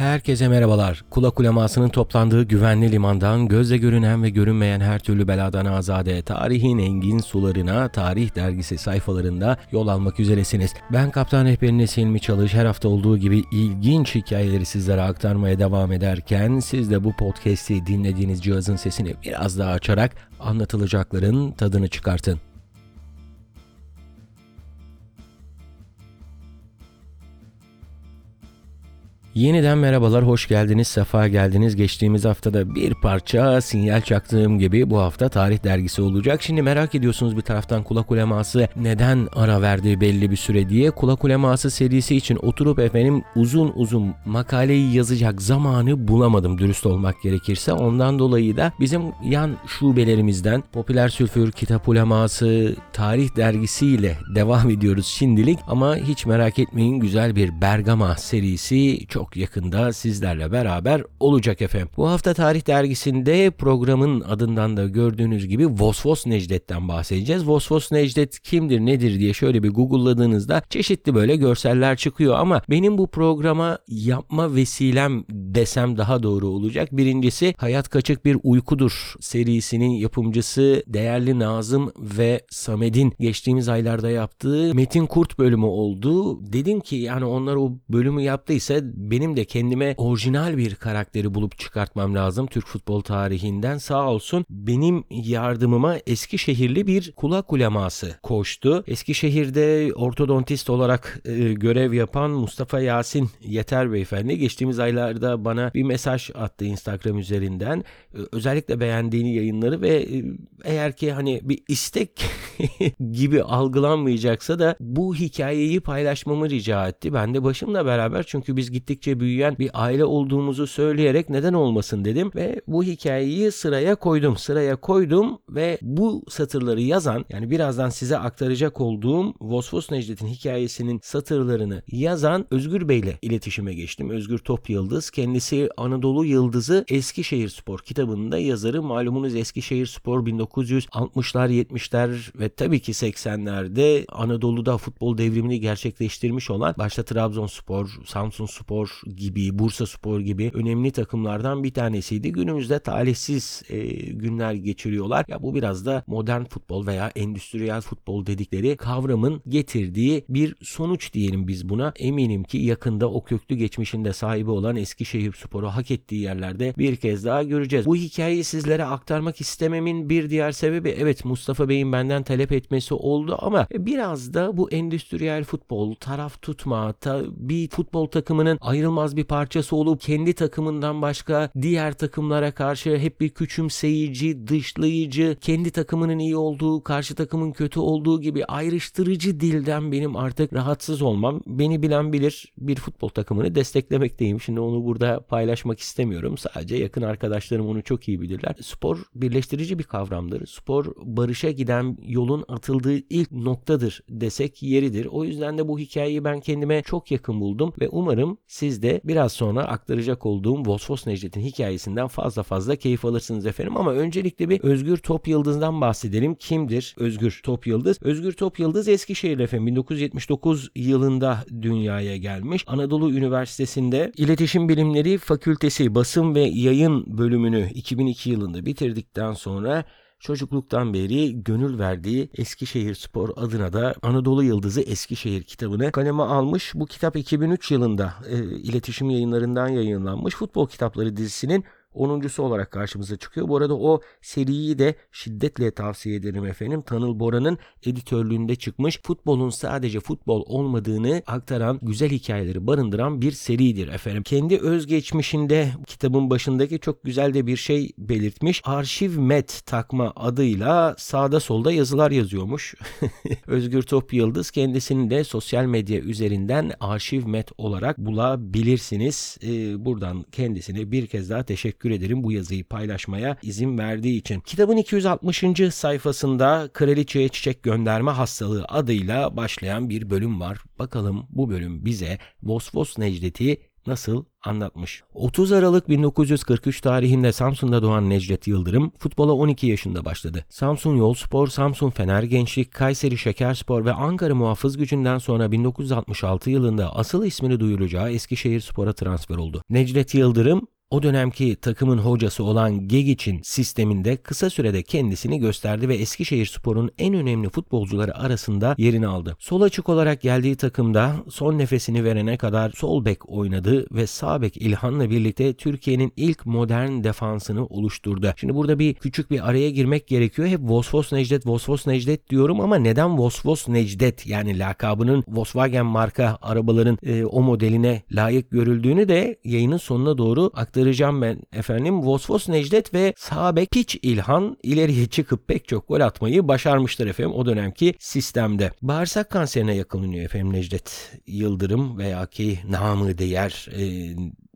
Herkese merhabalar. Kula kulemasının toplandığı güvenli limandan gözle görünen ve görünmeyen her türlü beladan azade tarihin engin sularına tarih dergisi sayfalarında yol almak üzeresiniz. Ben kaptan rehberiniz Hilmi Çalış her hafta olduğu gibi ilginç hikayeleri sizlere aktarmaya devam ederken siz de bu podcast'i dinlediğiniz cihazın sesini biraz daha açarak anlatılacakların tadını çıkartın. Yeniden merhabalar, hoş geldiniz, sefa geldiniz. Geçtiğimiz haftada bir parça sinyal çaktığım gibi bu hafta tarih dergisi olacak. Şimdi merak ediyorsunuz bir taraftan kulak uleması neden ara verdi belli bir süre diye. Kulak uleması serisi için oturup efendim uzun uzun makaleyi yazacak zamanı bulamadım dürüst olmak gerekirse. Ondan dolayı da bizim yan şubelerimizden Popüler Sülfür, Kitap Uleması, Tarih dergisiyle devam ediyoruz şimdilik. Ama hiç merak etmeyin güzel bir Bergama serisi çok çok yakında sizlerle beraber olacak efendim. Bu hafta Tarih Dergisi'nde programın adından da gördüğünüz gibi Vosvos Necdet'ten bahsedeceğiz. Vosvos Necdet kimdir nedir diye şöyle bir google'ladığınızda çeşitli böyle görseller çıkıyor ama benim bu programa yapma vesilem desem daha doğru olacak. Birincisi Hayat Kaçık Bir Uykudur serisinin yapımcısı değerli Nazım ve Samed'in geçtiğimiz aylarda yaptığı Metin Kurt bölümü oldu. Dedim ki yani onlar o bölümü yaptıysa benim de kendime orijinal bir karakteri bulup çıkartmam lazım Türk futbol tarihinden. Sağ olsun benim yardımıma Eskişehirli bir kulak uleması koştu. Eskişehir'de ortodontist olarak e, görev yapan Mustafa Yasin Yeter Beyefendi geçtiğimiz aylarda bana bir mesaj attı Instagram üzerinden. E, özellikle beğendiğini yayınları ve e, eğer ki hani bir istek gibi algılanmayacaksa da bu hikayeyi paylaşmamı rica etti. Ben de başımla beraber çünkü biz gittik gittikçe büyüyen bir aile olduğumuzu söyleyerek neden olmasın dedim ve bu hikayeyi sıraya koydum. Sıraya koydum ve bu satırları yazan yani birazdan size aktaracak olduğum Vosvos Necdet'in hikayesinin satırlarını yazan Özgür Bey ile iletişime geçtim. Özgür Top Yıldız kendisi Anadolu Yıldızı Eskişehir Spor kitabının da yazarı. Malumunuz Eskişehir Spor 1960'lar 70'ler ve tabii ki 80'lerde Anadolu'da futbol devrimini gerçekleştirmiş olan başta Trabzonspor, Samsun Spor, gibi, Bursa Spor gibi önemli takımlardan bir tanesiydi. Günümüzde talihsiz e, günler geçiriyorlar. Ya bu biraz da modern futbol veya endüstriyel futbol dedikleri kavramın getirdiği bir sonuç diyelim biz buna. Eminim ki yakında o köklü geçmişinde sahibi olan Eskişehir Spor'u hak ettiği yerlerde bir kez daha göreceğiz. Bu hikayeyi sizlere aktarmak istememin bir diğer sebebi evet Mustafa Bey'in benden talep etmesi oldu ama biraz da bu endüstriyel futbol, taraf tutma, ta, bir futbol takımının ayrılmaz bir parçası olup kendi takımından başka diğer takımlara karşı hep bir küçümseyici, dışlayıcı, kendi takımının iyi olduğu, karşı takımın kötü olduğu gibi ayrıştırıcı dilden benim artık rahatsız olmam. Beni bilen bilir bir futbol takımını desteklemekteyim. Şimdi onu burada paylaşmak istemiyorum. Sadece yakın arkadaşlarım onu çok iyi bilirler. Spor birleştirici bir kavramdır. Spor barışa giden yolun atıldığı ilk noktadır desek yeridir. O yüzden de bu hikayeyi ben kendime çok yakın buldum ve umarım siz de biraz sonra aktaracak olduğum Vosvos Necdet'in hikayesinden fazla fazla keyif alırsınız efendim. Ama öncelikle bir Özgür Top Yıldız'dan bahsedelim. Kimdir Özgür Top Yıldız? Özgür Top Yıldız Eskişehir efendim 1979 yılında dünyaya gelmiş. Anadolu Üniversitesi'nde İletişim Bilimleri Fakültesi Basın ve Yayın bölümünü 2002 yılında bitirdikten sonra çocukluktan beri gönül verdiği Eskişehir Spor adına da Anadolu Yıldızı Eskişehir kitabını kaleme almış. Bu kitap 2003 yılında e, iletişim yayınlarından yayınlanmış. Futbol kitapları dizisinin 10.sü olarak karşımıza çıkıyor. Bu arada o seriyi de şiddetle tavsiye ederim efendim. Tanıl Bora'nın editörlüğünde çıkmış futbolun sadece futbol olmadığını aktaran güzel hikayeleri barındıran bir seridir efendim. Kendi özgeçmişinde kitabın başındaki çok güzel de bir şey belirtmiş. Arşiv Met takma adıyla sağda solda yazılar yazıyormuş. Özgür Top Yıldız kendisini de sosyal medya üzerinden Arşiv Met olarak bulabilirsiniz. Ee, buradan kendisine bir kez daha teşekkür teşekkür ederim bu yazıyı paylaşmaya izin verdiği için. Kitabın 260. sayfasında Kraliçeye Çiçek Gönderme Hastalığı adıyla başlayan bir bölüm var. Bakalım bu bölüm bize Vosvos Necdet'i nasıl anlatmış. 30 Aralık 1943 tarihinde Samsun'da doğan Necdet Yıldırım futbola 12 yaşında başladı. Samsun Yolspor, Samsun Fener Gençlik, Kayseri Şekerspor ve Ankara Muhafız Gücü'nden sonra 1966 yılında asıl ismini duyuracağı Eskişehir Spor'a transfer oldu. Necdet Yıldırım o dönemki takımın hocası olan Gegic'in sisteminde kısa sürede kendisini gösterdi ve Eskişehir Spor'un en önemli futbolcuları arasında yerini aldı. Sol açık olarak geldiği takımda son nefesini verene kadar sol bek oynadı ve sağ bek İlhan'la birlikte Türkiye'nin ilk modern defansını oluşturdu. Şimdi burada bir küçük bir araya girmek gerekiyor. Hep Vosvos Necdet, Vosvos Necdet diyorum ama neden Vosvos Necdet yani lakabının Volkswagen marka arabaların e, o modeline layık görüldüğünü de yayının sonuna doğru aktaracağım aktaracağım ben efendim. Vosvos Necdet ve sağ bek Piç İlhan ileriye çıkıp pek çok gol atmayı başarmıştır efendim o dönemki sistemde. Bağırsak kanserine yakalanıyor efendim Necdet Yıldırım veya ki namı değer e,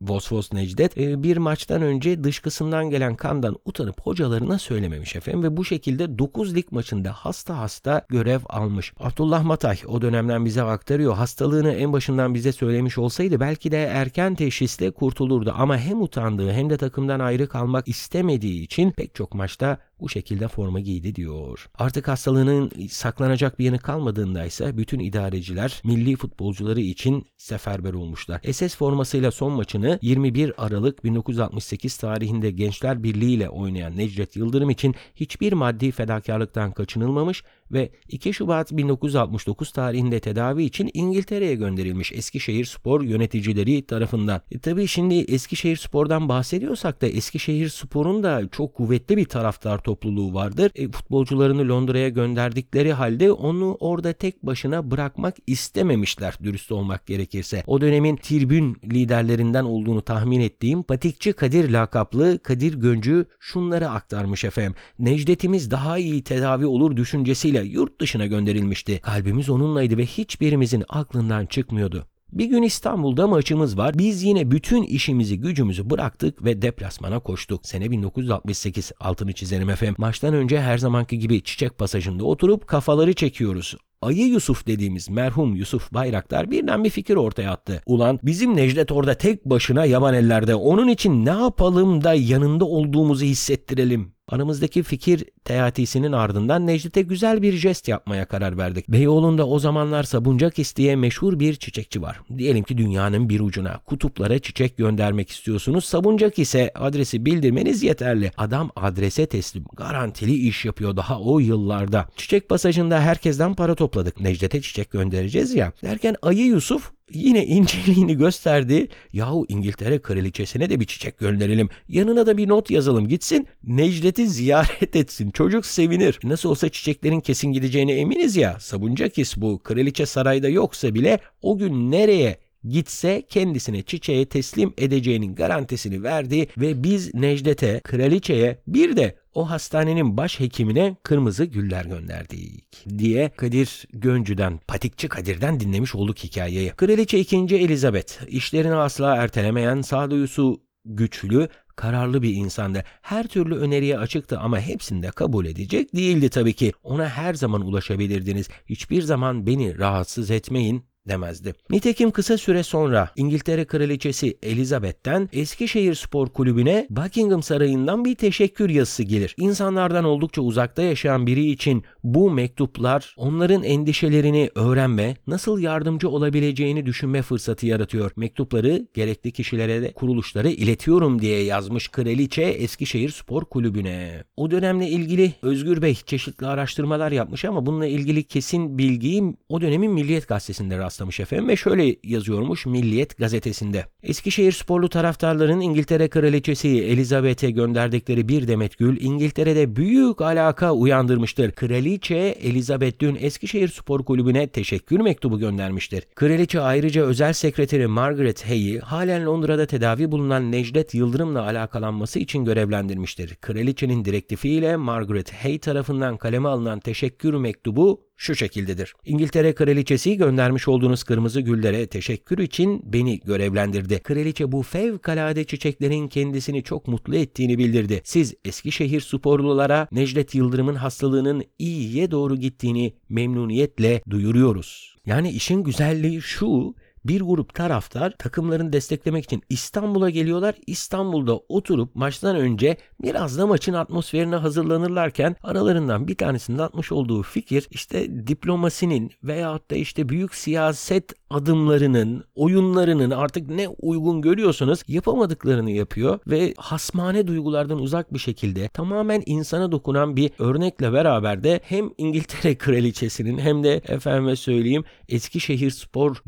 Vosvos Necdet e, bir maçtan önce dışkısından gelen kandan utanıp hocalarına söylememiş efendim ve bu şekilde 9 lig maçında hasta hasta görev almış. Abdullah Matay o dönemden bize aktarıyor. Hastalığını en başından bize söylemiş olsaydı belki de erken teşhisle kurtulurdu ama hem utandığı hem de takımdan ayrı kalmak istemediği için pek çok maçta bu şekilde forma giydi diyor. Artık hastalığının saklanacak bir yanı kalmadığında ise bütün idareciler milli futbolcuları için seferber olmuşlar. SS formasıyla son maçını 21 Aralık 1968 tarihinde Gençler Birliği ile oynayan Necdet Yıldırım için hiçbir maddi fedakarlıktan kaçınılmamış ve 2 Şubat 1969 tarihinde tedavi için İngiltere'ye gönderilmiş Eskişehir Spor yöneticileri tarafından. E tabii şimdi Eskişehir Spor'dan bahsediyorsak da Eskişehir Spor'un da çok kuvvetli bir taraftar topluluğu vardır. E, futbolcularını Londra'ya gönderdikleri halde onu orada tek başına bırakmak istememişler dürüst olmak gerekirse. O dönemin tribün liderlerinden olduğunu tahmin ettiğim Patikçi Kadir lakaplı Kadir Göncü şunları aktarmış efendim. Necdet'imiz daha iyi tedavi olur düşüncesiyle yurt dışına gönderilmişti. Kalbimiz onunlaydı ve hiçbirimizin aklından çıkmıyordu. Bir gün İstanbul'da maçımız var. Biz yine bütün işimizi gücümüzü bıraktık ve deplasmana koştuk. Sene 1968 altını çizelim efendim. Maçtan önce her zamanki gibi çiçek pasajında oturup kafaları çekiyoruz. Ayı Yusuf dediğimiz merhum Yusuf Bayraktar birden bir fikir ortaya attı. Ulan bizim Necdet orada tek başına yaban ellerde onun için ne yapalım da yanında olduğumuzu hissettirelim. Aramızdaki fikir teatisinin ardından Necdet'e güzel bir jest yapmaya karar verdik. Beyoğlu'nda o zamanlar Sabuncakis diye meşhur bir çiçekçi var. Diyelim ki dünyanın bir ucuna kutuplara çiçek göndermek istiyorsunuz. Sabuncakis'e adresi bildirmeniz yeterli. Adam adrese teslim. Garantili iş yapıyor daha o yıllarda. Çiçek pasajında herkesten para topladık. Necdet'e çiçek göndereceğiz ya. Derken Ayı Yusuf yine inceliğini gösterdi. Yahu İngiltere kraliçesine de bir çiçek gönderelim. Yanına da bir not yazalım gitsin. Necdet'i ziyaret etsin. Çocuk sevinir. Nasıl olsa çiçeklerin kesin gideceğine eminiz ya. Sabuncakis bu. Kraliçe sarayda yoksa bile o gün nereye gitse kendisine çiçeğe teslim edeceğinin garantisini verdi ve biz Necdet'e, kraliçeye bir de o hastanenin baş hekimine kırmızı güller gönderdik diye Kadir Göncü'den, Patikçi Kadir'den dinlemiş olduk hikayeyi. Kraliçe 2. Elizabeth işlerini asla ertelemeyen, sağduyusu güçlü, kararlı bir insandı. Her türlü öneriye açıktı ama hepsini de kabul edecek değildi tabii ki. Ona her zaman ulaşabilirdiniz. Hiçbir zaman beni rahatsız etmeyin demezdi. Nitekim kısa süre sonra İngiltere Kraliçesi Elizabeth'ten Eskişehir Spor Kulübü'ne Buckingham Sarayı'ndan bir teşekkür yazısı gelir. İnsanlardan oldukça uzakta yaşayan biri için bu mektuplar onların endişelerini öğrenme, nasıl yardımcı olabileceğini düşünme fırsatı yaratıyor. Mektupları gerekli kişilere de kuruluşlara iletiyorum diye yazmış kraliçe Eskişehir Spor Kulübü'ne. O dönemle ilgili Özgür Bey çeşitli araştırmalar yapmış ama bununla ilgili kesin bilgiyi o dönemin Milliyet Gazetesi'nde rastlamış efendim ve şöyle yazıyormuş Milliyet gazetesinde. Eskişehir sporlu taraftarların İngiltere Kraliçesi Elizabeth'e gönderdikleri bir demet gül İngiltere'de büyük alaka uyandırmıştır. Kraliçe Elizabeth dün Eskişehir Spor Kulübü'ne teşekkür mektubu göndermiştir. Kraliçe ayrıca özel sekreteri Margaret Hay'i halen Londra'da tedavi bulunan Necdet Yıldırım'la alakalanması için görevlendirmiştir. Kraliçenin direktifiyle Margaret Hay tarafından kaleme alınan teşekkür mektubu şu şekildedir. İngiltere Kraliçesi göndermiş olduğunuz kırmızı güllere teşekkür için beni görevlendirdi. Kraliçe bu fevkalade çiçeklerin kendisini çok mutlu ettiğini bildirdi. Siz Eskişehir sporlulara Necdet Yıldırım'ın hastalığının iyiye doğru gittiğini memnuniyetle duyuruyoruz. Yani işin güzelliği şu, bir grup taraftar takımlarını desteklemek için İstanbul'a geliyorlar. İstanbul'da oturup maçtan önce biraz da maçın atmosferine hazırlanırlarken aralarından bir tanesinin atmış olduğu fikir işte diplomasinin veyahut da işte büyük siyaset adımlarının, oyunlarının artık ne uygun görüyorsanız yapamadıklarını yapıyor ve hasmane duygulardan uzak bir şekilde tamamen insana dokunan bir örnekle beraber de hem İngiltere kraliçesinin hem de efendime söyleyeyim Eskişehir spor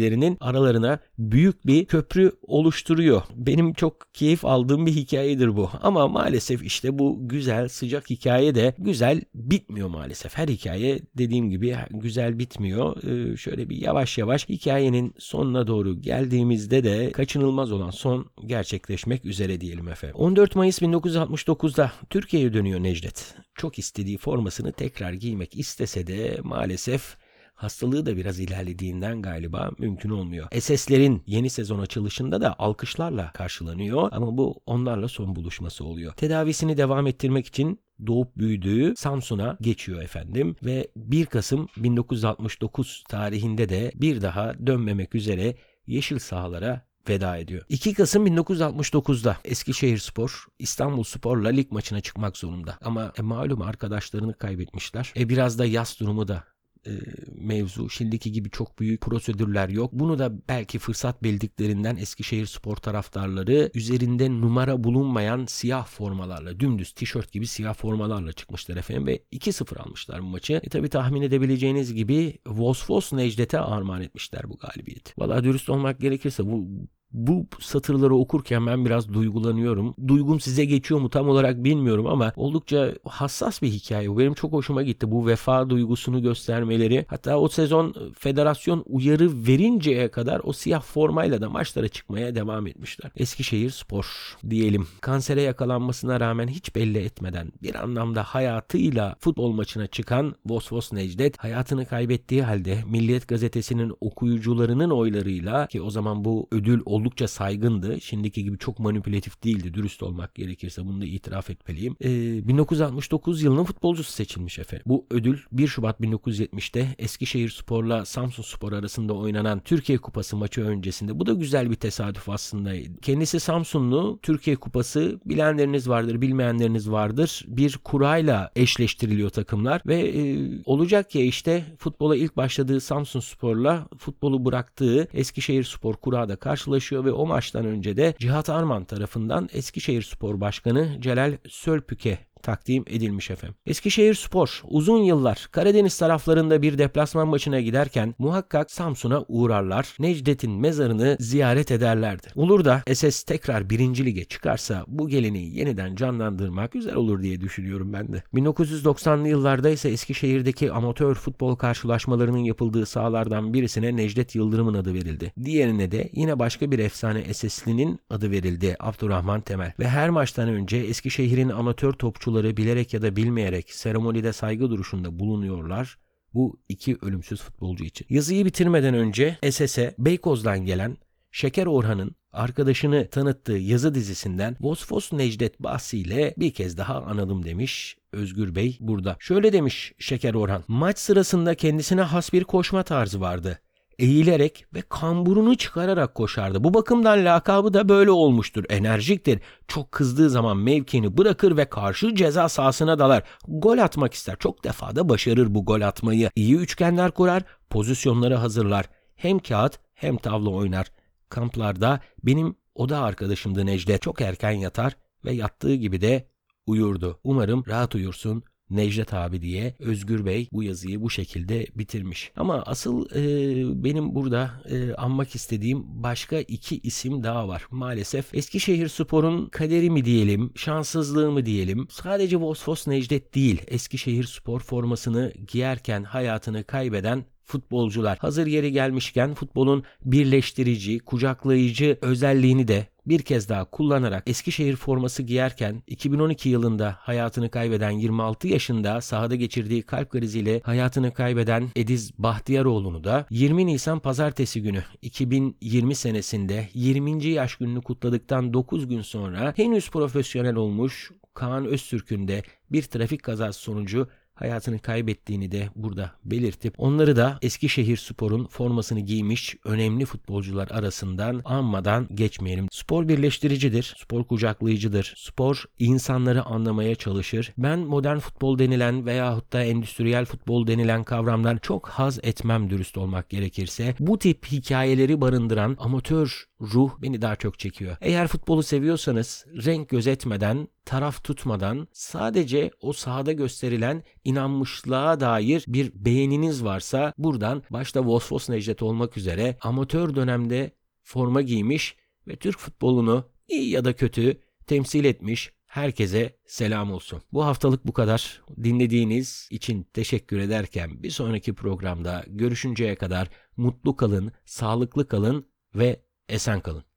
destekçilerinin aralarına büyük bir köprü oluşturuyor. Benim çok keyif aldığım bir hikayedir bu. Ama maalesef işte bu güzel sıcak hikaye de güzel bitmiyor maalesef. Her hikaye dediğim gibi güzel bitmiyor. Ee, şöyle bir yavaş yavaş hikayenin sonuna doğru geldiğimizde de kaçınılmaz olan son gerçekleşmek üzere diyelim efendim. 14 Mayıs 1969'da Türkiye'ye dönüyor Necdet. Çok istediği formasını tekrar giymek istese de maalesef hastalığı da biraz ilerlediğinden galiba mümkün olmuyor. SS'lerin yeni sezon açılışında da alkışlarla karşılanıyor ama bu onlarla son buluşması oluyor. Tedavisini devam ettirmek için doğup büyüdüğü Samsun'a geçiyor efendim ve 1 Kasım 1969 tarihinde de bir daha dönmemek üzere yeşil sahalara veda ediyor. 2 Kasım 1969'da Eskişehir Spor İstanbul Spor'la lig maçına çıkmak zorunda. Ama e, malum arkadaşlarını kaybetmişler. E biraz da yaz durumu da e, mevzu. Şimdiki gibi çok büyük prosedürler yok. Bunu da belki fırsat bildiklerinden Eskişehir spor taraftarları üzerinde numara bulunmayan siyah formalarla dümdüz tişört gibi siyah formalarla çıkmışlar efendim ve 2-0 almışlar bu maçı. E tabi tahmin edebileceğiniz gibi Vosvos Necdet'e armağan etmişler bu galibiyeti. Valla dürüst olmak gerekirse bu bu satırları okurken ben biraz duygulanıyorum. Duygum size geçiyor mu tam olarak bilmiyorum ama oldukça hassas bir hikaye. Benim çok hoşuma gitti. Bu vefa duygusunu göstermeleri. Hatta o sezon federasyon uyarı verinceye kadar o siyah formayla da maçlara çıkmaya devam etmişler. Eskişehir Spor diyelim. Kansere yakalanmasına rağmen hiç belli etmeden bir anlamda hayatıyla futbol maçına çıkan Vosvos Necdet hayatını kaybettiği halde Milliyet Gazetesi'nin okuyucularının oylarıyla ki o zaman bu ödül oldukça saygındı. Şimdiki gibi çok manipülatif değildi dürüst olmak gerekirse bunu da itiraf etmeliyim. Ee, 1969 yılının futbolcusu seçilmiş efendim. Bu ödül 1 Şubat 1970'te Eskişehir Spor'la Samsun Spor arasında oynanan Türkiye Kupası maçı öncesinde. Bu da güzel bir tesadüf aslında. Kendisi Samsunlu. Türkiye Kupası bilenleriniz vardır, bilmeyenleriniz vardır. Bir kurayla eşleştiriliyor takımlar ve e, olacak ya işte futbola ilk başladığı Samsun Spor'la futbolu bıraktığı Eskişehir Spor kura da karşılaşıyor çalışıyor ve o maçtan önce de Cihat Arman tarafından Eskişehir Spor Başkanı Celal Sölpük'e takdim edilmiş efendim. Eskişehir Spor uzun yıllar Karadeniz taraflarında bir deplasman maçına giderken muhakkak Samsun'a uğrarlar. Necdet'in mezarını ziyaret ederlerdi. Olur da SS tekrar birinci lige çıkarsa bu geleneği yeniden canlandırmak güzel olur diye düşünüyorum ben de. 1990'lı yıllarda ise Eskişehir'deki amatör futbol karşılaşmalarının yapıldığı sahalardan birisine Necdet Yıldırım'ın adı verildi. Diğerine de yine başka bir efsane SS'linin adı verildi Abdurrahman Temel. Ve her maçtan önce Eskişehir'in amatör topçu sporcuları bilerek ya da bilmeyerek seremonide saygı duruşunda bulunuyorlar bu iki ölümsüz futbolcu için. Yazıyı bitirmeden önce SS'e Beykoz'dan gelen Şeker Orhan'ın arkadaşını tanıttığı yazı dizisinden Vosfos Necdet bahsiyle bir kez daha analım demiş Özgür Bey burada. Şöyle demiş Şeker Orhan. Maç sırasında kendisine has bir koşma tarzı vardı eğilerek ve kamburunu çıkararak koşardı. Bu bakımdan lakabı da böyle olmuştur. Enerjiktir. Çok kızdığı zaman mevkini bırakır ve karşı ceza sahasına dalar. Gol atmak ister. Çok defa da başarır bu gol atmayı. İyi üçgenler kurar, pozisyonları hazırlar. Hem kağıt hem tavla oynar. Kamplarda benim oda arkadaşımdı Necdet. Çok erken yatar ve yattığı gibi de uyurdu. Umarım rahat uyursun. Necdet abi diye Özgür Bey bu yazıyı bu şekilde bitirmiş. Ama asıl e, benim burada e, anmak istediğim başka iki isim daha var. Maalesef Eskişehir Spor'un kaderi mi diyelim, şanssızlığı mı diyelim. Sadece Vosfos Necdet değil, Eskişehir Spor formasını giyerken hayatını kaybeden futbolcular. Hazır yeri gelmişken futbolun birleştirici, kucaklayıcı özelliğini de bir kez daha kullanarak Eskişehir forması giyerken 2012 yılında hayatını kaybeden 26 yaşında sahada geçirdiği kalp kriziyle hayatını kaybeden Ediz Bahtiyaroğlu'nu da 20 Nisan pazartesi günü 2020 senesinde 20. yaş gününü kutladıktan 9 gün sonra henüz profesyonel olmuş Kaan Öztürk'ün de bir trafik kazası sonucu hayatını kaybettiğini de burada belirtip onları da Eskişehir Spor'un formasını giymiş önemli futbolcular arasından anmadan geçmeyelim. Spor birleştiricidir, spor kucaklayıcıdır, spor insanları anlamaya çalışır. Ben modern futbol denilen veyahut da endüstriyel futbol denilen kavramdan çok haz etmem dürüst olmak gerekirse. Bu tip hikayeleri barındıran amatör ruh beni daha çok çekiyor. Eğer futbolu seviyorsanız renk gözetmeden, taraf tutmadan sadece o sahada gösterilen inanmışlığa dair bir beğeniniz varsa buradan başta Vosvos Necdet olmak üzere amatör dönemde forma giymiş ve Türk futbolunu iyi ya da kötü temsil etmiş herkese selam olsun. Bu haftalık bu kadar. Dinlediğiniz için teşekkür ederken bir sonraki programda görüşünceye kadar mutlu kalın, sağlıklı kalın ve esen kalın.